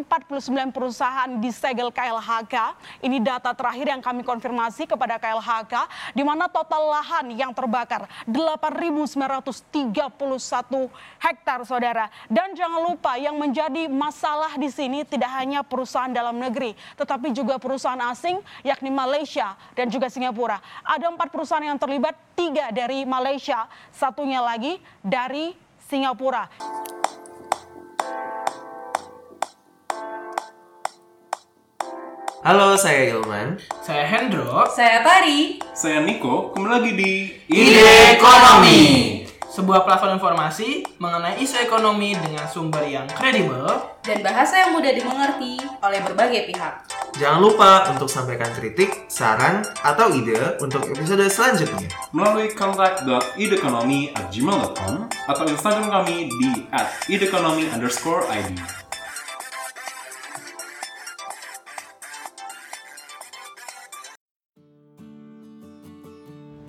49 perusahaan disegel KLHK. Ini data terakhir yang kami konfirmasi kepada KLHK, di mana total lahan yang terbakar 8.931 hektar, saudara. Dan jangan lupa yang menjadi masalah di sini tidak hanya perusahaan dalam negeri, tetapi juga perusahaan asing, yakni Malaysia dan juga Singapura. Ada empat perusahaan yang terlibat, tiga dari Malaysia, satunya lagi dari Singapura. Halo, saya Ilman. Saya Hendro. Saya Tari. Saya Niko, kembali lagi di Ide Ekonomi. Sebuah platform informasi mengenai isu ekonomi dengan sumber yang kredibel Dan bahasa yang mudah dimengerti oleh berbagai pihak. Jangan lupa untuk sampaikan kritik, saran, atau ide untuk episode selanjutnya. melalui kontak.idekonomi@gmail.com atau Instagram kami di @idekonomi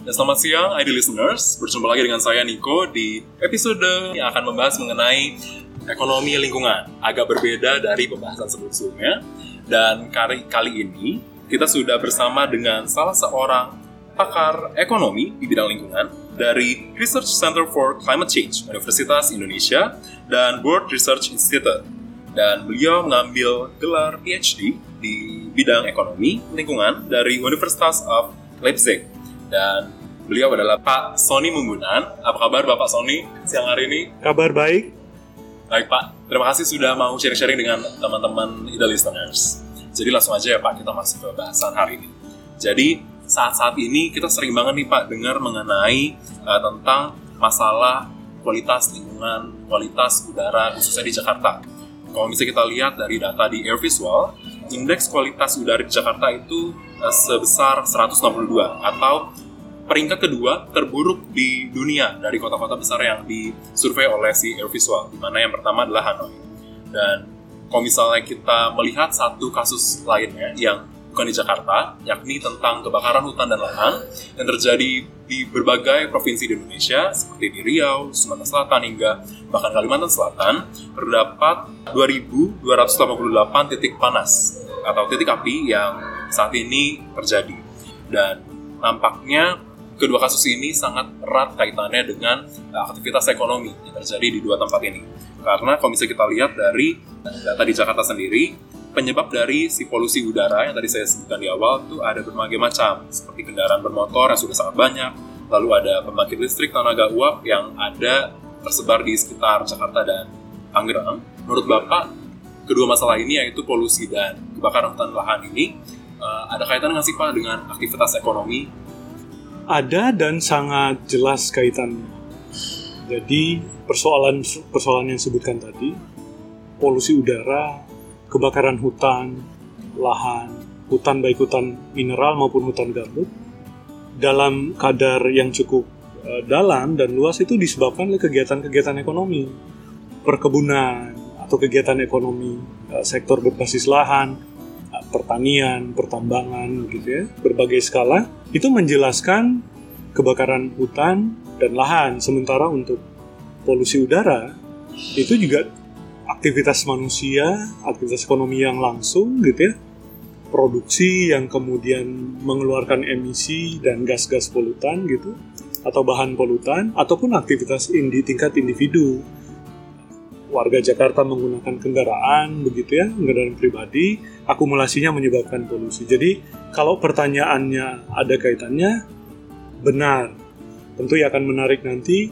Ya, selamat siang, ID listeners. Berjumpa lagi dengan saya Niko di episode yang akan membahas mengenai ekonomi lingkungan. Agak berbeda dari pembahasan sebelumnya. Dan kali, kali ini kita sudah bersama dengan salah seorang pakar ekonomi di bidang lingkungan dari Research Center for Climate Change Universitas Indonesia dan World Research Institute. Dan beliau mengambil gelar PhD di bidang ekonomi lingkungan dari Universitas of Leipzig. Dan beliau adalah Pak Sony Munggunan. Apa kabar Bapak Sony siang hari ini? Kabar baik, Baik Pak, terima kasih sudah mau sharing-sharing dengan teman-teman Ida Listeners. Jadi langsung aja ya Pak, kita masuk ke bahasan hari ini. Jadi saat-saat ini kita sering banget nih Pak dengar mengenai uh, tentang masalah kualitas lingkungan, kualitas udara khususnya di Jakarta. Kalau misalnya kita lihat dari data di Air Visual, indeks kualitas udara di Jakarta itu uh, sebesar 162 atau peringkat kedua terburuk di dunia dari kota-kota besar yang disurvei oleh si Air Visual, di mana yang pertama adalah Hanoi. Dan kalau misalnya kita melihat satu kasus lainnya yang bukan di Jakarta, yakni tentang kebakaran hutan dan lahan yang terjadi di berbagai provinsi di Indonesia, seperti di Riau, Sumatera Selatan, hingga bahkan Kalimantan Selatan, terdapat 2.288 titik panas atau titik api yang saat ini terjadi. Dan nampaknya kedua kasus ini sangat erat kaitannya dengan uh, aktivitas ekonomi yang terjadi di dua tempat ini. Karena kalau misalnya kita lihat dari data di Jakarta sendiri, penyebab dari si polusi udara yang tadi saya sebutkan di awal itu ada berbagai macam, seperti kendaraan bermotor yang sudah sangat banyak, lalu ada pembangkit listrik tenaga uap yang ada tersebar di sekitar Jakarta dan Tangerang. Menurut Bapak, kedua masalah ini yaitu polusi dan kebakaran hutan lahan ini uh, ada kaitan nggak sih Pak dengan aktivitas ekonomi ada dan sangat jelas kaitannya. Jadi persoalan persoalan yang disebutkan tadi, polusi udara, kebakaran hutan, lahan, hutan baik hutan mineral maupun hutan gambut, dalam kadar yang cukup eh, dalam dan luas itu disebabkan oleh kegiatan-kegiatan ekonomi, perkebunan atau kegiatan ekonomi eh, sektor berbasis lahan, eh, pertanian, pertambangan gitu ya, berbagai skala itu menjelaskan kebakaran hutan dan lahan. Sementara untuk polusi udara itu juga aktivitas manusia, aktivitas ekonomi yang langsung gitu ya, produksi yang kemudian mengeluarkan emisi dan gas-gas polutan gitu, atau bahan polutan, ataupun aktivitas di tingkat individu. Warga Jakarta menggunakan kendaraan begitu ya, kendaraan pribadi, akumulasinya menyebabkan polusi. Jadi kalau pertanyaannya ada kaitannya, benar. Tentu ya akan menarik nanti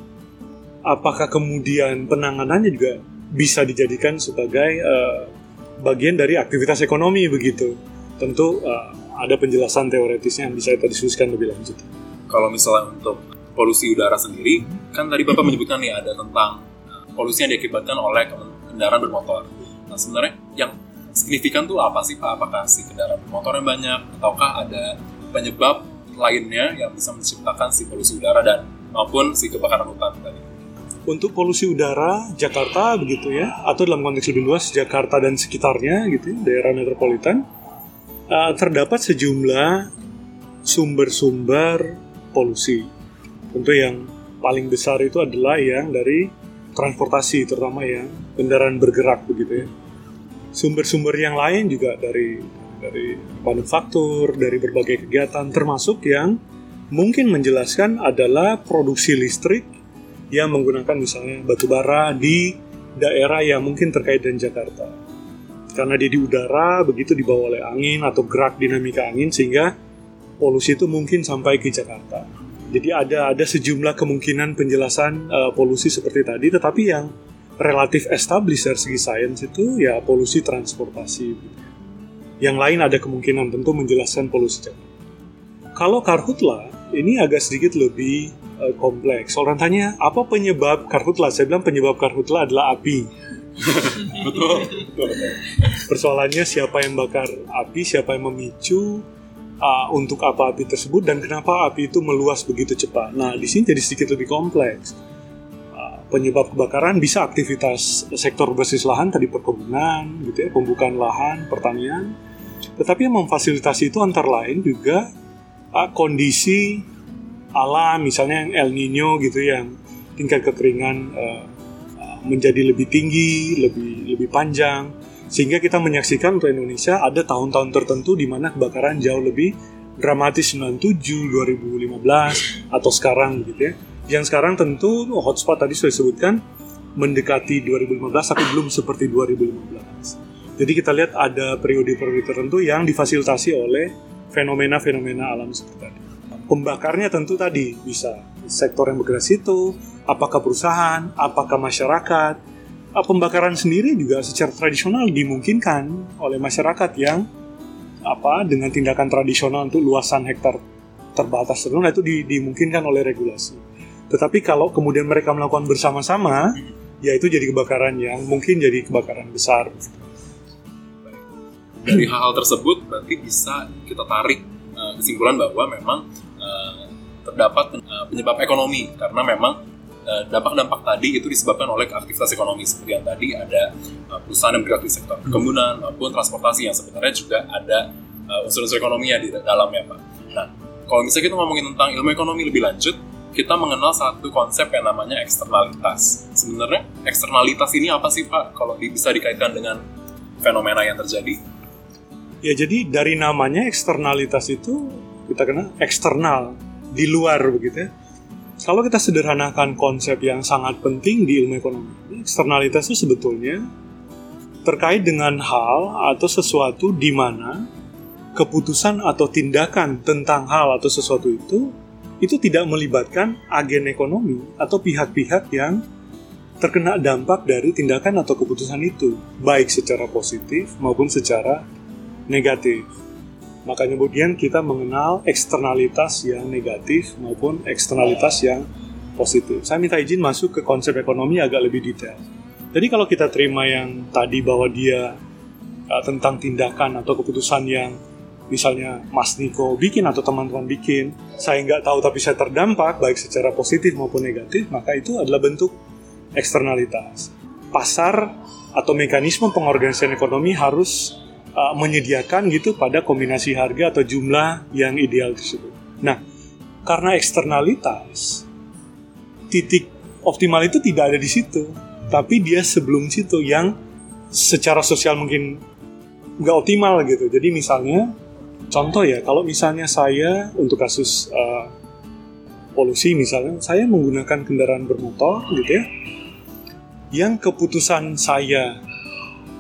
apakah kemudian penanganannya juga bisa dijadikan sebagai uh, bagian dari aktivitas ekonomi begitu. Tentu uh, ada penjelasan teoretisnya yang bisa kita diskusikan lebih lanjut. kalau misalnya untuk polusi udara sendiri, kan tadi Bapak menyebutkan nih ada tentang uh, polusi yang diakibatkan oleh kendaraan bermotor. Nah sebenarnya yang signifikan tuh apa sih Pak? Apakah si kendaraan bermotor yang banyak, ataukah ada penyebab lainnya yang bisa menciptakan si polusi udara dan maupun si kebakaran hutan tadi? Untuk polusi udara Jakarta begitu ya, atau dalam konteks lebih luas Jakarta dan sekitarnya gitu, ya, daerah metropolitan, uh, terdapat sejumlah sumber-sumber polusi. Tentu yang paling besar itu adalah yang dari transportasi, terutama yang kendaraan bergerak begitu ya. sumber-sumber yang lain juga dari dari manufaktur, dari berbagai kegiatan termasuk yang mungkin menjelaskan adalah produksi listrik yang menggunakan misalnya batu bara di daerah yang mungkin terkait dengan Jakarta. Karena dia di udara, begitu dibawa oleh angin atau gerak dinamika angin sehingga polusi itu mungkin sampai ke Jakarta. Jadi ada ada sejumlah kemungkinan penjelasan uh, polusi seperti tadi, tetapi yang relatif established dari segi sains itu ya polusi transportasi. Yang lain ada kemungkinan tentu menjelaskan polusi Jakarta. Kalau karhutla ini agak sedikit lebih uh, kompleks. Orang tanya apa penyebab karhutla? Saya bilang penyebab karhutla adalah api betul, betul. Persoalannya siapa yang bakar api, siapa yang memicu, uh, untuk apa api tersebut dan kenapa api itu meluas begitu cepat. Nah, di sini jadi sedikit lebih kompleks. Uh, penyebab kebakaran bisa aktivitas sektor berbasis lahan tadi perkebunan, gitu ya, pembukaan lahan, pertanian. Tetapi yang memfasilitasi itu antara lain juga uh, kondisi alam, misalnya yang El Nino gitu yang tingkat kekeringan uh, menjadi lebih tinggi, lebih lebih panjang, sehingga kita menyaksikan untuk Indonesia ada tahun-tahun tertentu di mana kebakaran jauh lebih dramatis 97, 2015 atau sekarang gitu ya. Yang sekarang tentu hotspot tadi sudah disebutkan mendekati 2015 tapi belum seperti 2015. Jadi kita lihat ada periode-periode tertentu yang difasilitasi oleh fenomena-fenomena alam seperti tadi. Pembakarnya tentu tadi bisa sektor yang bergerak situ, apakah perusahaan, apakah masyarakat. Ah, pembakaran sendiri juga secara tradisional dimungkinkan oleh masyarakat yang apa dengan tindakan tradisional untuk luasan hektar terbatas tertentu nah itu di, dimungkinkan oleh regulasi. Tetapi kalau kemudian mereka melakukan bersama-sama, ya itu jadi kebakaran yang mungkin jadi kebakaran besar. Dari hal-hal tersebut berarti bisa kita tarik uh, kesimpulan bahwa memang uh, terdapat uh, penyebab ekonomi karena memang Eh, dampak-dampak tadi itu disebabkan oleh aktivitas ekonomi seperti yang tadi ada perusahaan yang bergerak di sektor perkebunan maupun transportasi yang sebenarnya juga ada unsur-unsur ekonominya di dalamnya Pak. Nah, kalau misalnya kita ngomongin tentang ilmu ekonomi lebih lanjut, kita mengenal satu konsep yang namanya eksternalitas. Sebenarnya eksternalitas ini apa sih Pak? Kalau bisa dikaitkan dengan fenomena yang terjadi? Ya jadi dari namanya eksternalitas itu kita kenal eksternal di luar begitu ya. Kalau kita sederhanakan konsep yang sangat penting di ilmu ekonomi, eksternalitas itu sebetulnya terkait dengan hal atau sesuatu di mana keputusan atau tindakan tentang hal atau sesuatu itu itu tidak melibatkan agen ekonomi atau pihak-pihak yang terkena dampak dari tindakan atau keputusan itu, baik secara positif maupun secara negatif. Makanya kemudian kita mengenal eksternalitas yang negatif maupun eksternalitas yang positif. Saya minta izin masuk ke konsep ekonomi agak lebih detail. Jadi kalau kita terima yang tadi bahwa dia uh, tentang tindakan atau keputusan yang misalnya Mas Niko bikin atau teman-teman bikin, saya nggak tahu tapi saya terdampak baik secara positif maupun negatif, maka itu adalah bentuk eksternalitas. Pasar atau mekanisme pengorganisasian ekonomi harus uh, menyediakan gitu pada kombinasi harga atau jumlah yang ideal tersebut. Nah, karena eksternalitas, titik optimal itu tidak ada di situ, tapi dia sebelum situ yang secara sosial mungkin nggak optimal gitu. Jadi misalnya, contoh ya, kalau misalnya saya untuk kasus uh, polusi misalnya, saya menggunakan kendaraan bermotor gitu ya, yang keputusan saya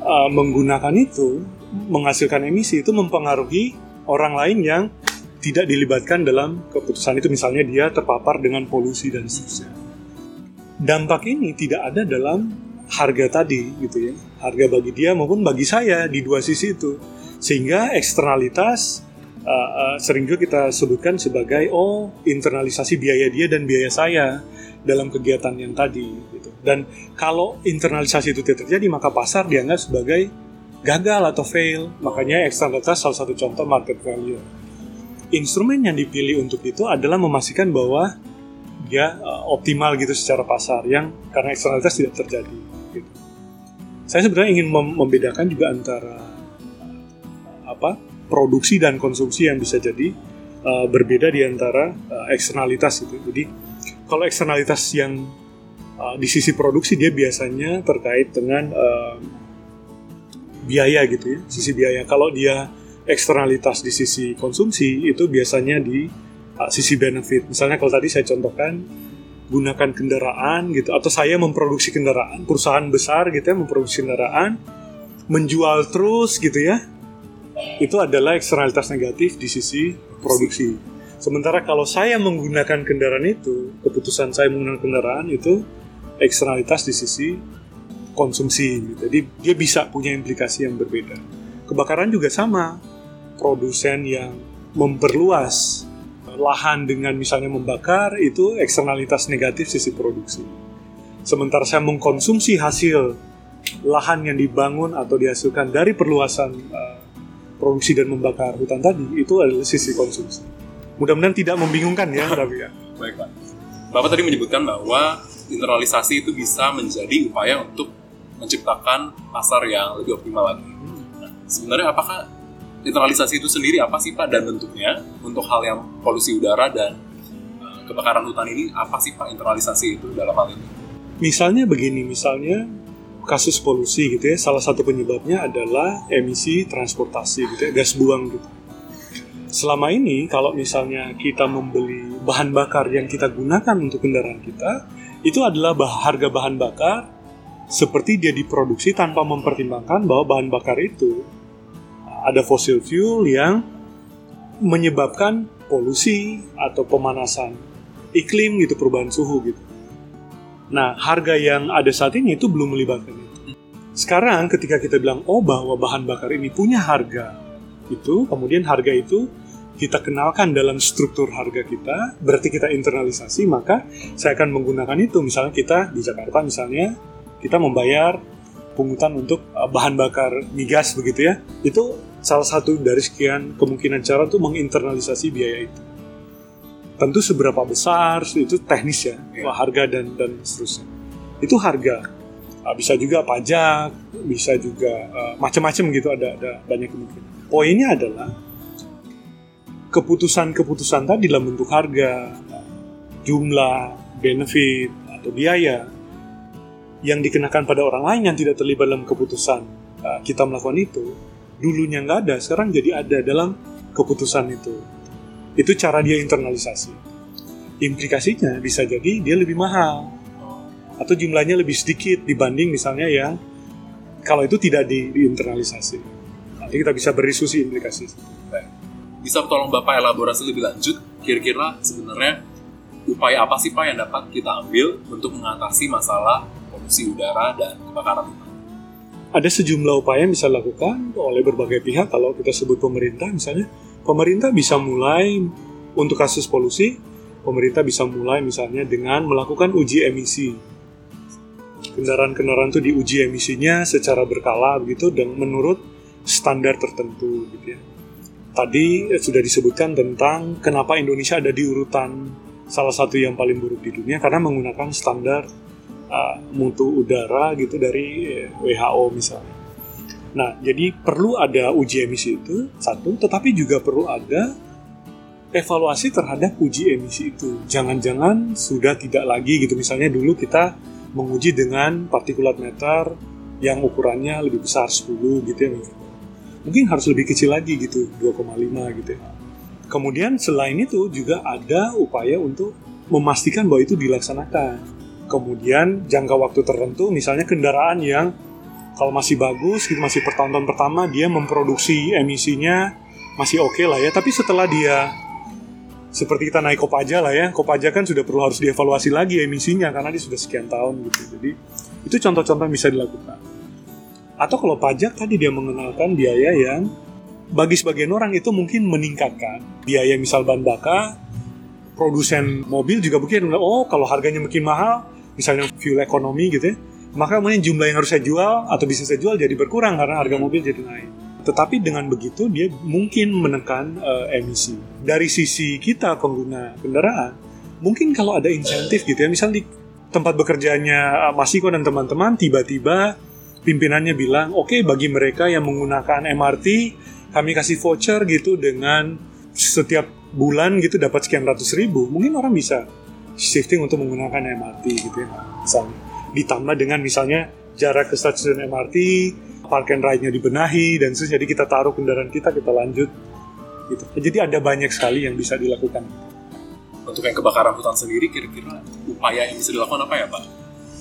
uh, menggunakan itu menghasilkan emisi itu mempengaruhi orang lain yang tidak dilibatkan dalam keputusan itu misalnya dia terpapar dengan polusi dan seterusnya. Dampak ini tidak ada dalam harga tadi gitu ya. Harga bagi dia maupun bagi saya di dua sisi itu. Sehingga eksternalitas uh, uh, sering juga kita sebutkan sebagai oh internalisasi biaya dia dan biaya saya dalam kegiatan yang tadi gitu. Dan kalau internalisasi itu tidak terjadi maka pasar dianggap sebagai gagal atau fail. Makanya eksternalitas salah satu contoh market value. Instrumen yang dipilih untuk itu adalah memastikan bahwa dia uh, optimal gitu secara pasar yang karena eksternalitas tidak terjadi. Gitu. Saya sebenarnya ingin mem membedakan juga antara uh, apa produksi dan konsumsi yang bisa jadi uh, berbeda di antara uh, eksternalitas itu. Jadi kalau eksternalitas yang uh, di sisi produksi dia biasanya terkait dengan uh, biaya gitu ya, sisi biaya. Kalau dia eksternalitas di sisi konsumsi itu biasanya di uh, sisi benefit. Misalnya kalau tadi saya contohkan gunakan kendaraan gitu atau saya memproduksi kendaraan, perusahaan besar gitu ya memproduksi kendaraan, menjual terus gitu ya. Itu adalah eksternalitas negatif di sisi produksi. Sementara kalau saya menggunakan kendaraan itu, keputusan saya menggunakan kendaraan itu eksternalitas di sisi konsumsi. Jadi dia bisa punya implikasi yang berbeda. Kebakaran juga sama. Produsen yang memperluas lahan dengan misalnya membakar itu eksternalitas negatif sisi produksi. Sementara saya mengkonsumsi hasil lahan yang dibangun atau dihasilkan dari perluasan uh, produksi dan membakar hutan tadi itu adalah sisi konsumsi. Mudah-mudahan tidak membingungkan ya, tapi ya. Baik Pak. Bapak tadi menyebutkan bahwa internalisasi itu bisa menjadi upaya untuk menciptakan pasar yang lebih optimal lagi. Nah, sebenarnya apakah internalisasi itu sendiri apa sih Pak dan bentuknya untuk hal yang polusi udara dan uh, kebakaran hutan ini apa sih Pak internalisasi itu dalam hal ini? Misalnya begini, misalnya kasus polusi gitu ya, salah satu penyebabnya adalah emisi transportasi gitu ya, gas buang gitu. Selama ini kalau misalnya kita membeli bahan bakar yang kita gunakan untuk kendaraan kita, itu adalah harga bahan bakar seperti dia diproduksi tanpa mempertimbangkan bahwa bahan bakar itu ada fossil fuel yang menyebabkan polusi atau pemanasan iklim gitu perubahan suhu gitu. Nah, harga yang ada saat ini itu belum melibatkan itu. Sekarang ketika kita bilang oh bahwa bahan bakar ini punya harga itu, kemudian harga itu kita kenalkan dalam struktur harga kita, berarti kita internalisasi, maka saya akan menggunakan itu. Misalnya kita di Jakarta misalnya kita membayar pungutan untuk uh, bahan bakar migas begitu ya. Itu salah satu dari sekian kemungkinan cara untuk menginternalisasi biaya itu. Tentu seberapa besar itu teknis ya, ya. harga dan dan seterusnya. Itu harga. Uh, bisa juga pajak, bisa juga uh, macam-macam gitu ada ada banyak kemungkinan. Poinnya adalah keputusan-keputusan tadi dalam bentuk harga, jumlah, benefit atau biaya yang dikenakan pada orang lain yang tidak terlibat dalam keputusan uh, kita melakukan itu dulunya nggak ada sekarang jadi ada dalam keputusan itu. Itu cara dia internalisasi. Implikasinya bisa jadi dia lebih mahal atau jumlahnya lebih sedikit dibanding misalnya yang kalau itu tidak di, diinternalisasi. Nanti kita bisa berdiskusi implikasi. Bisa tolong bapak elaborasi lebih lanjut kira-kira sebenarnya upaya apa sih pak yang dapat kita ambil untuk mengatasi masalah polusi udara dan kebakaran hutan. Ada sejumlah upaya yang bisa dilakukan oleh berbagai pihak. Kalau kita sebut pemerintah, misalnya, pemerintah bisa mulai untuk kasus polusi, pemerintah bisa mulai misalnya dengan melakukan uji emisi. Kendaraan-kendaraan itu diuji emisinya secara berkala begitu dan menurut standar tertentu gitu ya. Tadi sudah disebutkan tentang kenapa Indonesia ada di urutan salah satu yang paling buruk di dunia karena menggunakan standar uh, mutu udara gitu dari WHO misalnya. Nah, jadi perlu ada uji emisi itu satu, tetapi juga perlu ada evaluasi terhadap uji emisi itu. Jangan-jangan sudah tidak lagi gitu. Misalnya dulu kita menguji dengan partikulat meter yang ukurannya lebih besar 10 gitu ya. Mungkin harus lebih kecil lagi gitu, 2,5 gitu ya. Kemudian selain itu juga ada upaya untuk memastikan bahwa itu dilaksanakan kemudian jangka waktu tertentu misalnya kendaraan yang kalau masih bagus gitu masih pertahun-tahun pertama dia memproduksi emisinya masih oke okay lah ya. Tapi setelah dia seperti kita naik kopaja lah ya kopaja kan sudah perlu harus dievaluasi lagi emisinya karena dia sudah sekian tahun gitu. Jadi itu contoh-contoh yang bisa dilakukan. Atau kalau pajak tadi dia mengenalkan biaya yang bagi sebagian orang itu mungkin meningkatkan. Biaya misal bahan bakar produsen mobil juga mungkin oh kalau harganya makin mahal misalnya fuel ekonomi gitu ya, maka mungkin jumlah yang harus saya jual atau bisa saya jual jadi berkurang karena harga mobil jadi naik. Tetapi dengan begitu dia mungkin menekan uh, emisi. Dari sisi kita pengguna kendaraan, mungkin kalau ada insentif gitu ya, misalnya di tempat bekerjanya Mas Iko dan teman-teman tiba-tiba pimpinannya bilang, oke okay, bagi mereka yang menggunakan MRT kami kasih voucher gitu dengan setiap bulan gitu dapat sekian ratus ribu, mungkin orang bisa shifting untuk menggunakan MRT gitu ya misalnya ditambah dengan misalnya jarak ke stasiun MRT park and ride-nya dibenahi dan terus jadi kita taruh kendaraan kita kita lanjut gitu. Jadi ada banyak sekali yang bisa dilakukan. Untuk yang kebakaran hutan sendiri, kira-kira upaya yang bisa dilakukan apa ya Pak?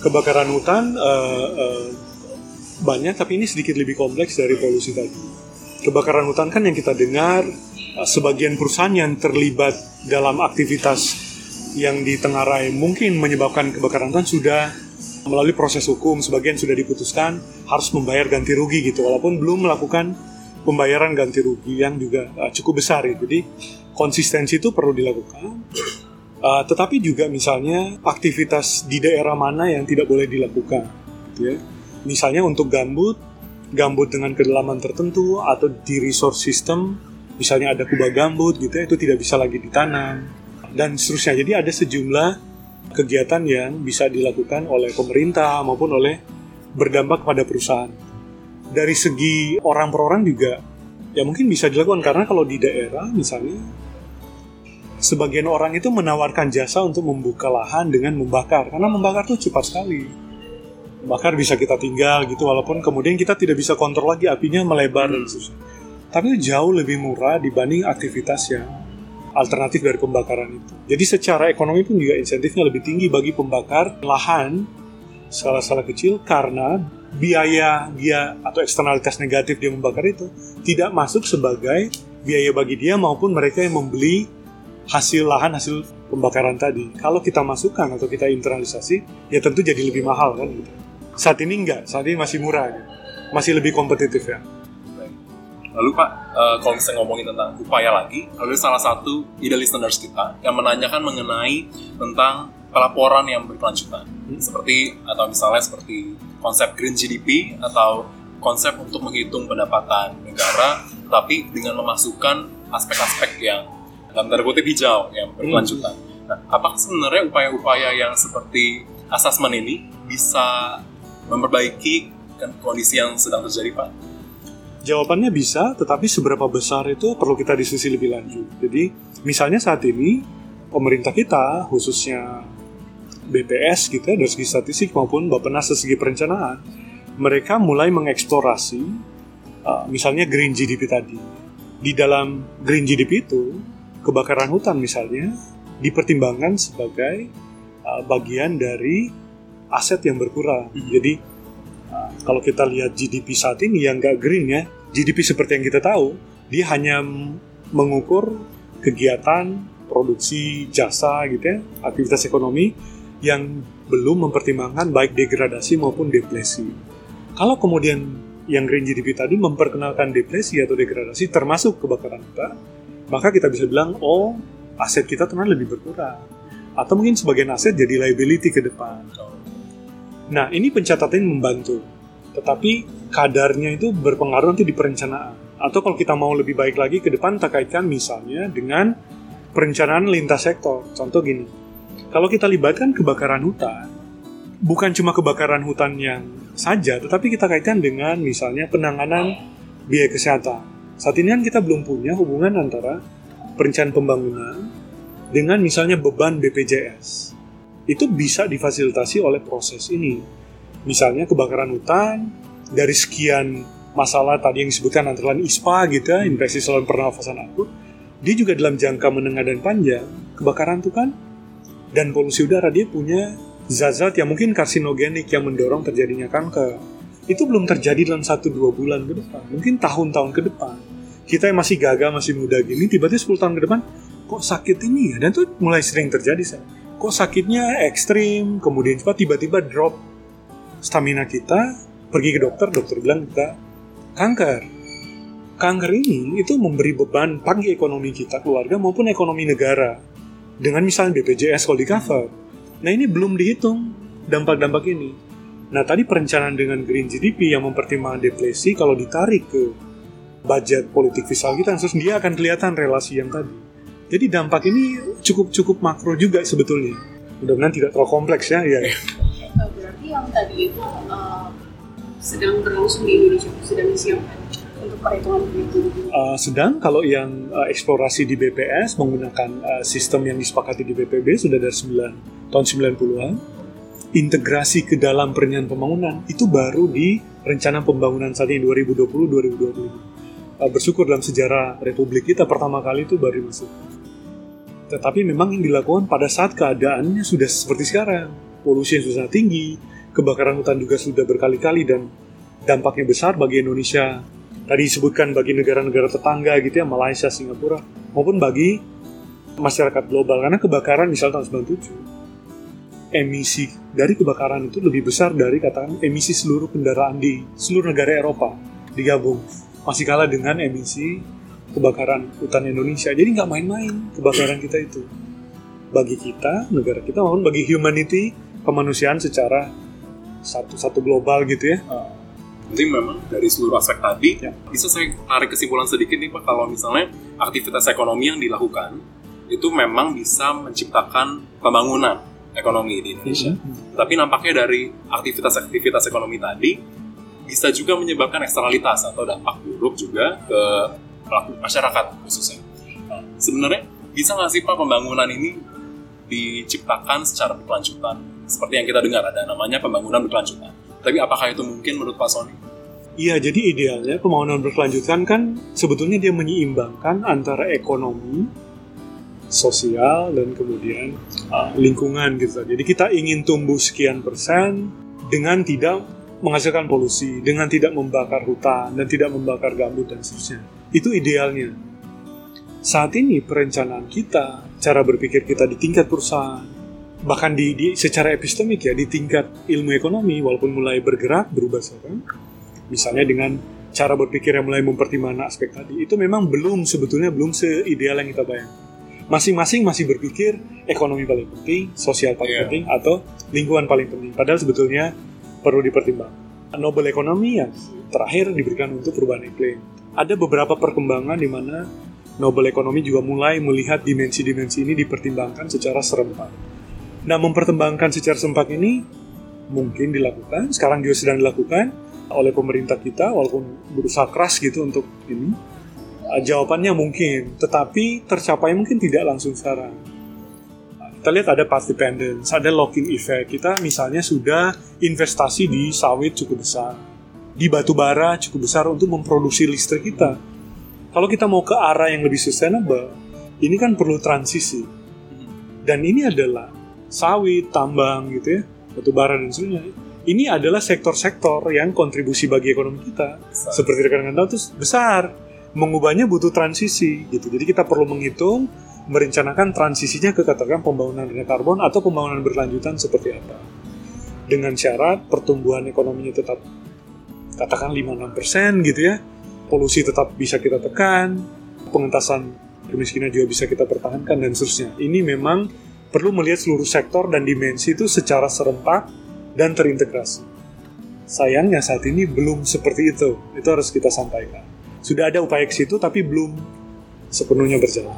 Kebakaran hutan eh, eh, banyak tapi ini sedikit lebih kompleks dari polusi tadi. Kebakaran hutan kan yang kita dengar eh, sebagian perusahaan yang terlibat dalam aktivitas yang ditengarai mungkin menyebabkan kebakaran hutan sudah melalui proses hukum sebagian sudah diputuskan harus membayar ganti rugi gitu walaupun belum melakukan pembayaran ganti rugi yang juga uh, cukup besar ya. Jadi konsistensi itu perlu dilakukan. Uh, tetapi juga misalnya aktivitas di daerah mana yang tidak boleh dilakukan, gitu ya. Misalnya untuk gambut, gambut dengan kedalaman tertentu atau di resource system, misalnya ada kubah gambut gitu ya, itu tidak bisa lagi ditanam dan seterusnya. Jadi ada sejumlah kegiatan yang bisa dilakukan oleh pemerintah maupun oleh berdampak pada perusahaan. Dari segi orang per orang juga ya mungkin bisa dilakukan. Karena kalau di daerah misalnya sebagian orang itu menawarkan jasa untuk membuka lahan dengan membakar. Karena membakar tuh cepat sekali. Bakar bisa kita tinggal gitu walaupun kemudian kita tidak bisa kontrol lagi apinya melebar dan seterusnya. Tapi jauh lebih murah dibanding aktivitas yang alternatif dari pembakaran itu jadi secara ekonomi pun juga insentifnya lebih tinggi bagi pembakar lahan skala-skala kecil karena biaya dia atau eksternalitas negatif dia membakar itu tidak masuk sebagai biaya bagi dia maupun mereka yang membeli hasil lahan hasil pembakaran tadi. Kalau kita masukkan atau kita internalisasi, ya tentu jadi lebih mahal kan gitu. Saat ini enggak, saat ini masih murah, masih lebih kompetitif ya. Lalu Pak, eh, kalau misalnya ngomongin tentang upaya lagi, ada salah satu ide listeners kita yang menanyakan mengenai tentang pelaporan yang berkelanjutan. Seperti, atau misalnya seperti konsep Green GDP atau konsep untuk menghitung pendapatan negara, tapi dengan memasukkan aspek-aspek yang dalam tanda kutip hijau yang berkelanjutan. Nah, apakah sebenarnya upaya-upaya yang seperti asesmen ini bisa memperbaiki kan kondisi yang sedang terjadi, Pak? Jawabannya bisa, tetapi seberapa besar itu perlu kita diskusi lebih lanjut. Jadi, misalnya saat ini pemerintah kita, khususnya BPS gitu ya, dari segi statistik maupun Bappenas dari segi perencanaan, mereka mulai mengeksplorasi uh, misalnya green GDP tadi. Di dalam green GDP itu, kebakaran hutan misalnya dipertimbangkan sebagai uh, bagian dari aset yang berkurang. Jadi uh, kalau kita lihat GDP saat ini yang nggak green ya, GDP seperti yang kita tahu, dia hanya mengukur kegiatan produksi jasa gitu ya, aktivitas ekonomi yang belum mempertimbangkan baik degradasi maupun depresi. Kalau kemudian yang green GDP tadi memperkenalkan depresi atau degradasi termasuk kebakaran hutan, maka kita bisa bilang, oh aset kita ternyata lebih berkurang. Atau mungkin sebagian aset jadi liability ke depan. Nah, ini pencatatan membantu. Tetapi kadarnya itu berpengaruh nanti di perencanaan. Atau kalau kita mau lebih baik lagi ke depan, kita kaitkan misalnya dengan perencanaan lintas sektor. Contoh gini, kalau kita libatkan kebakaran hutan, bukan cuma kebakaran hutan yang saja, tetapi kita kaitkan dengan misalnya penanganan biaya kesehatan. Saat ini kan kita belum punya hubungan antara perencanaan pembangunan dengan misalnya beban BPJS. Itu bisa difasilitasi oleh proses ini. Misalnya kebakaran hutan, dari sekian masalah tadi yang disebutkan antara lain ISPA gitu ya, infeksi saluran pernafasan akut, dia juga dalam jangka menengah dan panjang, kebakaran itu kan, dan polusi udara dia punya zat-zat yang mungkin karsinogenik yang mendorong terjadinya kanker. Itu belum terjadi dalam 1-2 bulan ke depan, mungkin tahun-tahun ke depan. Kita yang masih gagah, masih muda gini, tiba-tiba 10 tahun ke depan, kok sakit ini ya? Dan itu mulai sering terjadi, saya. Kok sakitnya ekstrim, kemudian cepat tiba-tiba drop stamina kita, pergi ke dokter, dokter bilang kita kanker. Kanker ini itu memberi beban pagi ekonomi kita, keluarga maupun ekonomi negara. Dengan misalnya BPJS kalau di cover. Nah ini belum dihitung dampak-dampak ini. Nah tadi perencanaan dengan Green GDP yang mempertimbangkan depresi kalau ditarik ke budget politik fiskal kita, terus dia akan kelihatan relasi yang tadi. Jadi dampak ini cukup cukup makro juga sebetulnya. Mudah-mudahan tidak terlalu kompleks ya. ya. Berarti yang tadi itu uh, sedang berlangsung di Indonesia, sedang disiapkan untuk perhitungan itu. Uh, sedang kalau yang uh, eksplorasi di BPS menggunakan uh, sistem yang disepakati di BPB sudah dari 9 tahun 90-an. integrasi ke dalam perencanaan pembangunan itu baru di rencana pembangunan saat ini 2020-2025. Uh, bersyukur dalam sejarah Republik kita pertama kali itu baru masuk. Tetapi memang yang dilakukan pada saat keadaannya sudah seperti sekarang. Polusi yang sudah tinggi, kebakaran hutan juga sudah berkali-kali dan dampaknya besar bagi Indonesia. Tadi disebutkan bagi negara-negara tetangga gitu ya, Malaysia, Singapura, maupun bagi masyarakat global. Karena kebakaran misalnya tahun 97, emisi dari kebakaran itu lebih besar dari katakan emisi seluruh kendaraan di seluruh negara Eropa digabung. Masih kalah dengan emisi kebakaran hutan Indonesia. Jadi nggak main-main kebakaran kita itu. Bagi kita, negara kita maupun bagi humanity, kemanusiaan secara satu satu global gitu ya. Jadi memang dari seluruh aspek tadi, Ya. bisa saya tarik kesimpulan sedikit nih Pak, kalau misalnya aktivitas ekonomi yang dilakukan, itu memang bisa menciptakan pembangunan ekonomi di Indonesia. Tapi nampaknya dari aktivitas-aktivitas ekonomi tadi, bisa juga menyebabkan eksternalitas atau dampak buruk juga ke pelaku masyarakat khususnya. Nah, sebenarnya bisa nggak sih Pak pembangunan ini diciptakan secara berkelanjutan? Seperti yang kita dengar ada namanya pembangunan berkelanjutan. Tapi apakah itu mungkin menurut Pak Sony? Iya, jadi idealnya pembangunan berkelanjutan kan sebetulnya dia menyeimbangkan antara ekonomi, sosial, dan kemudian uh, lingkungan gitu. Jadi kita ingin tumbuh sekian persen dengan tidak menghasilkan polusi, dengan tidak membakar hutan, dan tidak membakar gambut, dan seterusnya. Itu idealnya. Saat ini perencanaan kita, cara berpikir kita di tingkat perusahaan, bahkan di, di secara epistemik ya, di tingkat ilmu ekonomi, walaupun mulai bergerak, berubah sekarang, misalnya dengan cara berpikir yang mulai mempertimbangkan aspek tadi itu memang belum sebetulnya belum seideal yang kita bayangkan. Masing-masing masih berpikir ekonomi paling penting sosial paling Iya. penting atau lingkungan paling penting. Padahal sebetulnya perlu dipertimbangkan. Nobel ekonomi yang terakhir diberikan untuk perubahan iklim ada beberapa perkembangan di mana Nobel ekonomi juga mulai melihat dimensi-dimensi ini dipertimbangkan secara serempak nah mempertimbangkan secara serempak ini mungkin dilakukan, sekarang juga sedang dilakukan oleh pemerintah kita, walaupun berusaha keras gitu untuk ini. Uh, Jawabannya mungkin, tetapi tercapai mungkin tidak langsung sekarang. Uh, Kita lihat ada path dependence, ada locking effect. Kita misalnya sudah investasi di sawit cukup besar, di batu bara cukup besar untuk memproduksi listrik kita. Kalau kita mau ke arah yang lebih sustainable, ini kan perlu transisi. Dan ini adalah sawit, tambang gitu ya, batu bara dan sebagainya. Ini adalah sektor-sektor yang kontribusi bagi ekonomi kita. Seperti rekan-rekan tahu itu besar. Mengubahnya butuh transisi gitu. Jadi kita perlu menghitung, merencanakan transisinya ke katakan pembangunan rendah karbon atau pembangunan berkelanjutan seperti apa. Dengan syarat pertumbuhan ekonominya tetap katakan 5-6% gitu ya. Polusi tetap bisa kita tekan, pengentasan kemiskinan juga bisa kita pertahankan dan seterusnya. Ini memang perlu melihat seluruh sektor dan dimensi itu secara serempak dan terintegrasi. Sayangnya saat ini belum seperti itu. Itu harus kita sampaikan. Sudah ada upaya ke situ tapi belum sepenuhnya berjalan.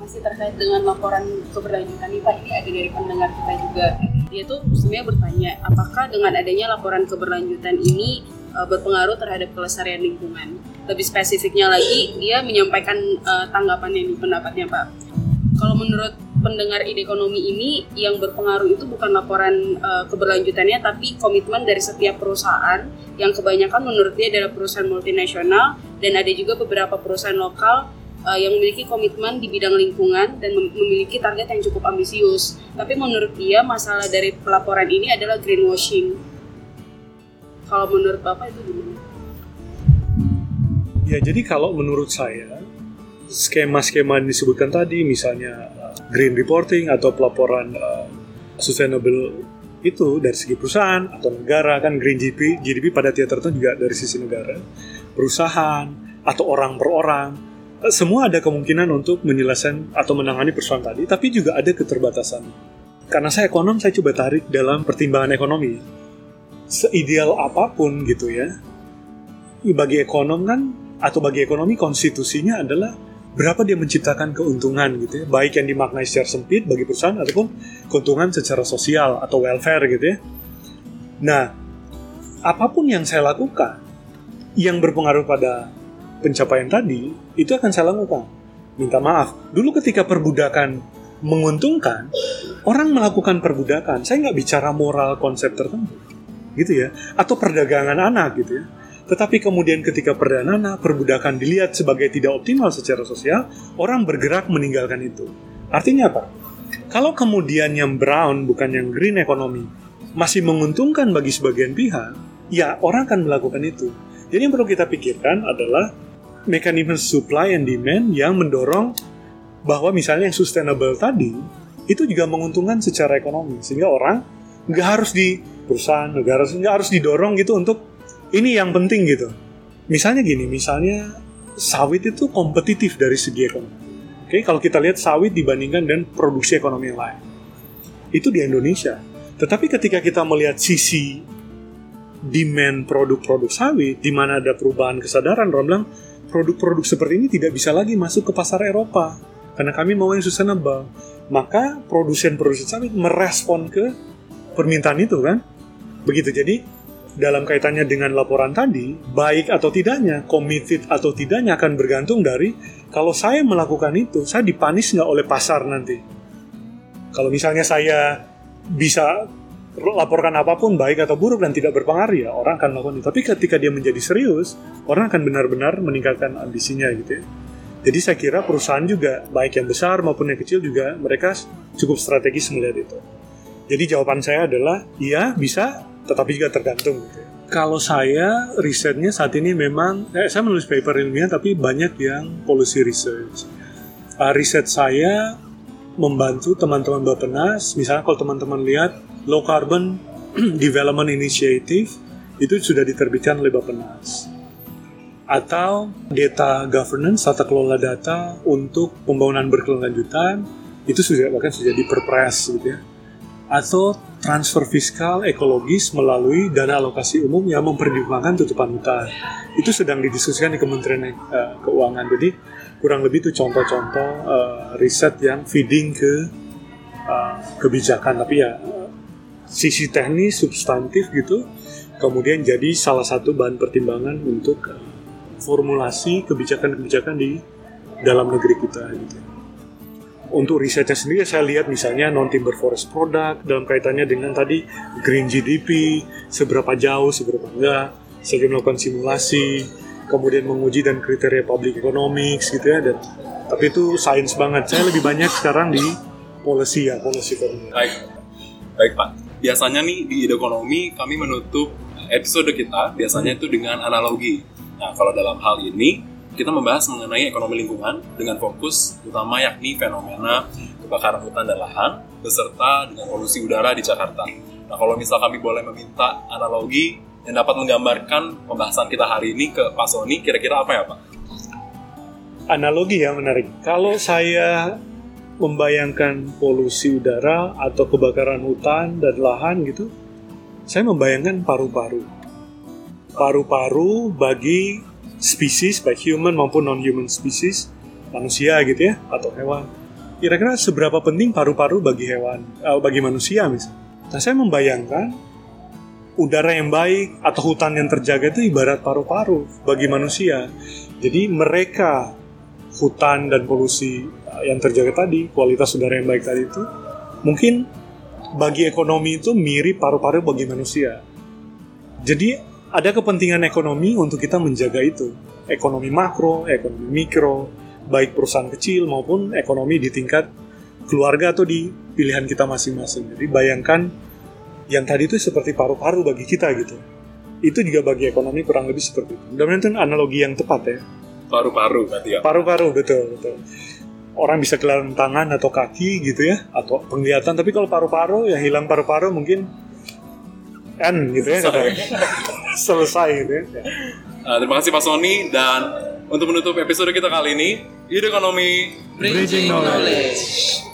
masih terkait dengan laporan keberlanjutan nih Pak, ini ada dari pendengar kita juga. Dia tuh sebenarnya bertanya, apakah dengan adanya laporan keberlanjutan ini uh, berpengaruh terhadap kelestarian lingkungan? Lebih spesifiknya lagi, dia menyampaikan uh, tanggapannya nih, pendapatnya Pak. Kalau menurut pendengar ide ekonomi ini, yang berpengaruh itu bukan laporan uh, keberlanjutannya, tapi komitmen dari setiap perusahaan, yang kebanyakan menurut dia adalah perusahaan multinasional, dan ada juga beberapa perusahaan lokal uh, yang memiliki komitmen di bidang lingkungan dan mem- memiliki target yang cukup ambisius. Tapi menurut dia masalah dari pelaporan ini adalah greenwashing. Kalau menurut Bapak itu gimana? Ya, jadi kalau menurut saya skema-skema yang disebutkan tadi misalnya uh, green reporting atau pelaporan uh, sustainable itu dari segi perusahaan atau negara kan green GDP GDP pada tiap tertentu juga dari sisi negara perusahaan atau orang per orang semua ada kemungkinan untuk menyelesaikan atau menangani persoalan tadi tapi juga ada keterbatasan. Karena saya ekonom saya coba tarik dalam pertimbangan ekonomi. Seideal apa pun gitu ya bagi ekonom kan atau bagi ekonomi konstitusinya adalah berapa dia menciptakan keuntungan gitu ya. Baik yang dimaknai secara sempit bagi perusahaan ataupun keuntungan secara sosial atau welfare gitu ya. Nah apa pun yang saya lakukan yang berpengaruh pada pencapaian tadi itu akan saya lakukan minta maaf dulu ketika perbudakan menguntungkan, orang melakukan perbudakan. Saya nggak bicara moral konsep tertentu, gitu ya, atau perdagangan anak gitu ya. Tetapi kemudian ketika perdana perbudakan dilihat sebagai tidak optimal secara sosial, orang bergerak meninggalkan itu. Artinya apa? Kalau kemudian yang brown bukan yang green ekonomi masih menguntungkan bagi sebagian pihak, ya orang akan melakukan itu. Jadi yang perlu kita pikirkan adalah mekanisme supply and demand yang mendorong bahwa misalnya yang sustainable tadi itu juga menguntungkan secara ekonomi sehingga orang nggak harus di perusahaan negara nggak harus didorong gitu untuk ini yang penting gitu. Misalnya gini, misalnya sawit itu kompetitif dari segi ekonomi. Oke, kalau kita lihat sawit dibandingkan dengan produksi ekonomi yang lain. Itu di Indonesia. Tetapi ketika kita melihat sisi demand produk-produk sawit, di mana ada perubahan kesadaran, orang bilang produk-produk seperti ini tidak bisa lagi masuk ke pasar Eropa karena kami mau yang sustainable. Maka produsen-produsen sawit merespon ke permintaan itu kan. Begitu jadi dalam kaitannya dengan laporan tadi, baik atau tidaknya, committed atau tidaknya akan bergantung dari kalau saya melakukan itu, saya dipanis nggak oleh pasar nanti. Kalau misalnya saya bisa laporkan apa pun baik atau buruk dan tidak berpengaruh ya orang akan melakukan itu. Tapi ketika dia menjadi serius, orang akan benar-benar meningkatkan ambisinya gitu ya. Jadi saya kira perusahaan juga baik yang besar maupun yang kecil juga mereka cukup strategis melihat itu. Jadi jawaban saya adalah iya bisa tetapi juga tergantung gitu. ya. Kalau saya risetnya saat ini memang eh, saya menulis paper ilmiah tapi banyak yang policy research. Uh, riset saya membantu teman-teman Bapenas, misalnya kalau teman-teman lihat Low Carbon Development Initiative itu sudah diterbitkan oleh Bapenas. Atau data governance, tata kelola data untuk pembangunan berkelanjutan itu sudah bahkan sudah diperpres gitu ya atau transfer fiskal ekologis melalui dana alokasi umum yang memperjuangkan tutupan hutan. Itu sedang didiskusikan di Kementerian uh, Keuangan. Jadi kurang lebih itu contoh-contoh uh, riset yang feeding ke uh, kebijakan. Tapi ya sisi teknis substantif gitu, kemudian jadi salah satu bahan pertimbangan untuk uh, formulasi kebijakan-kebijakan di dalam negeri kita gitu. Untuk risetnya sendiri saya lihat misalnya non timber forest product dalam kaitannya dengan tadi green GDP seberapa jauh seberapa enggak saya melakukan simulasi kemudian menguji dan kriteria public economics gitu ya dan tapi itu sains banget. Saya lebih banyak sekarang di policy ya policy ekonomi Baik, baik Pak. Biasanya nih di ide ekonomi kami menutup episode kita biasanya itu dengan analogi. Nah kalau dalam hal ini kita membahas mengenai ekonomi lingkungan dengan fokus utama yakni fenomena kebakaran hutan dan lahan beserta dengan polusi udara di Jakarta. Nah kalau misal kami boleh meminta analogi yang dapat menggambarkan pembahasan kita hari ini ke Pak Sony, kira-kira apa ya Pak? analogi yang menarik kalau saya membayangkan polusi udara atau kebakaran hutan dan lahan gitu saya membayangkan paru-paru. Paru-paru bagi spesies baik human maupun non-human species manusia gitu ya atau hewan. Kira-kira seberapa penting paru-paru bagi hewan eh, bagi manusia misalnya? Nah saya membayangkan udara yang baik atau hutan yang terjaga itu ibarat paru-paru bagi manusia. Jadi mereka hutan dan polusi eh, yang terjaga tadi kualitas udara yang baik tadi itu mungkin bagi ekonomi itu mirip paru-paru bagi manusia jadi ada kepentingan ekonomi untuk kita menjaga itu. Ekonomi makro, ekonomi mikro, baik perusahaan kecil maupun ekonomi di tingkat keluarga atau di pilihan kita masing-masing. Jadi bayangkan yang tadi itu seperti paru-paru bagi kita gitu. Itu juga bagi ekonomi kurang lebih seperti itu. Mudah-mudahan itu analogi yang tepat ya. Paru-paru berarti ya? Paru-paru betul betul. Orang bisa kehilangan tangan atau kaki gitu ya, atau penglihatan. Tapi kalau paru-paru yang hilang paru-paru mungkin N gitu ya kata selesai gitu ya. Uh, terima kasih Pak Sony dan untuk menutup episode kita kali ini, ide ekonomi Bridging knowledge.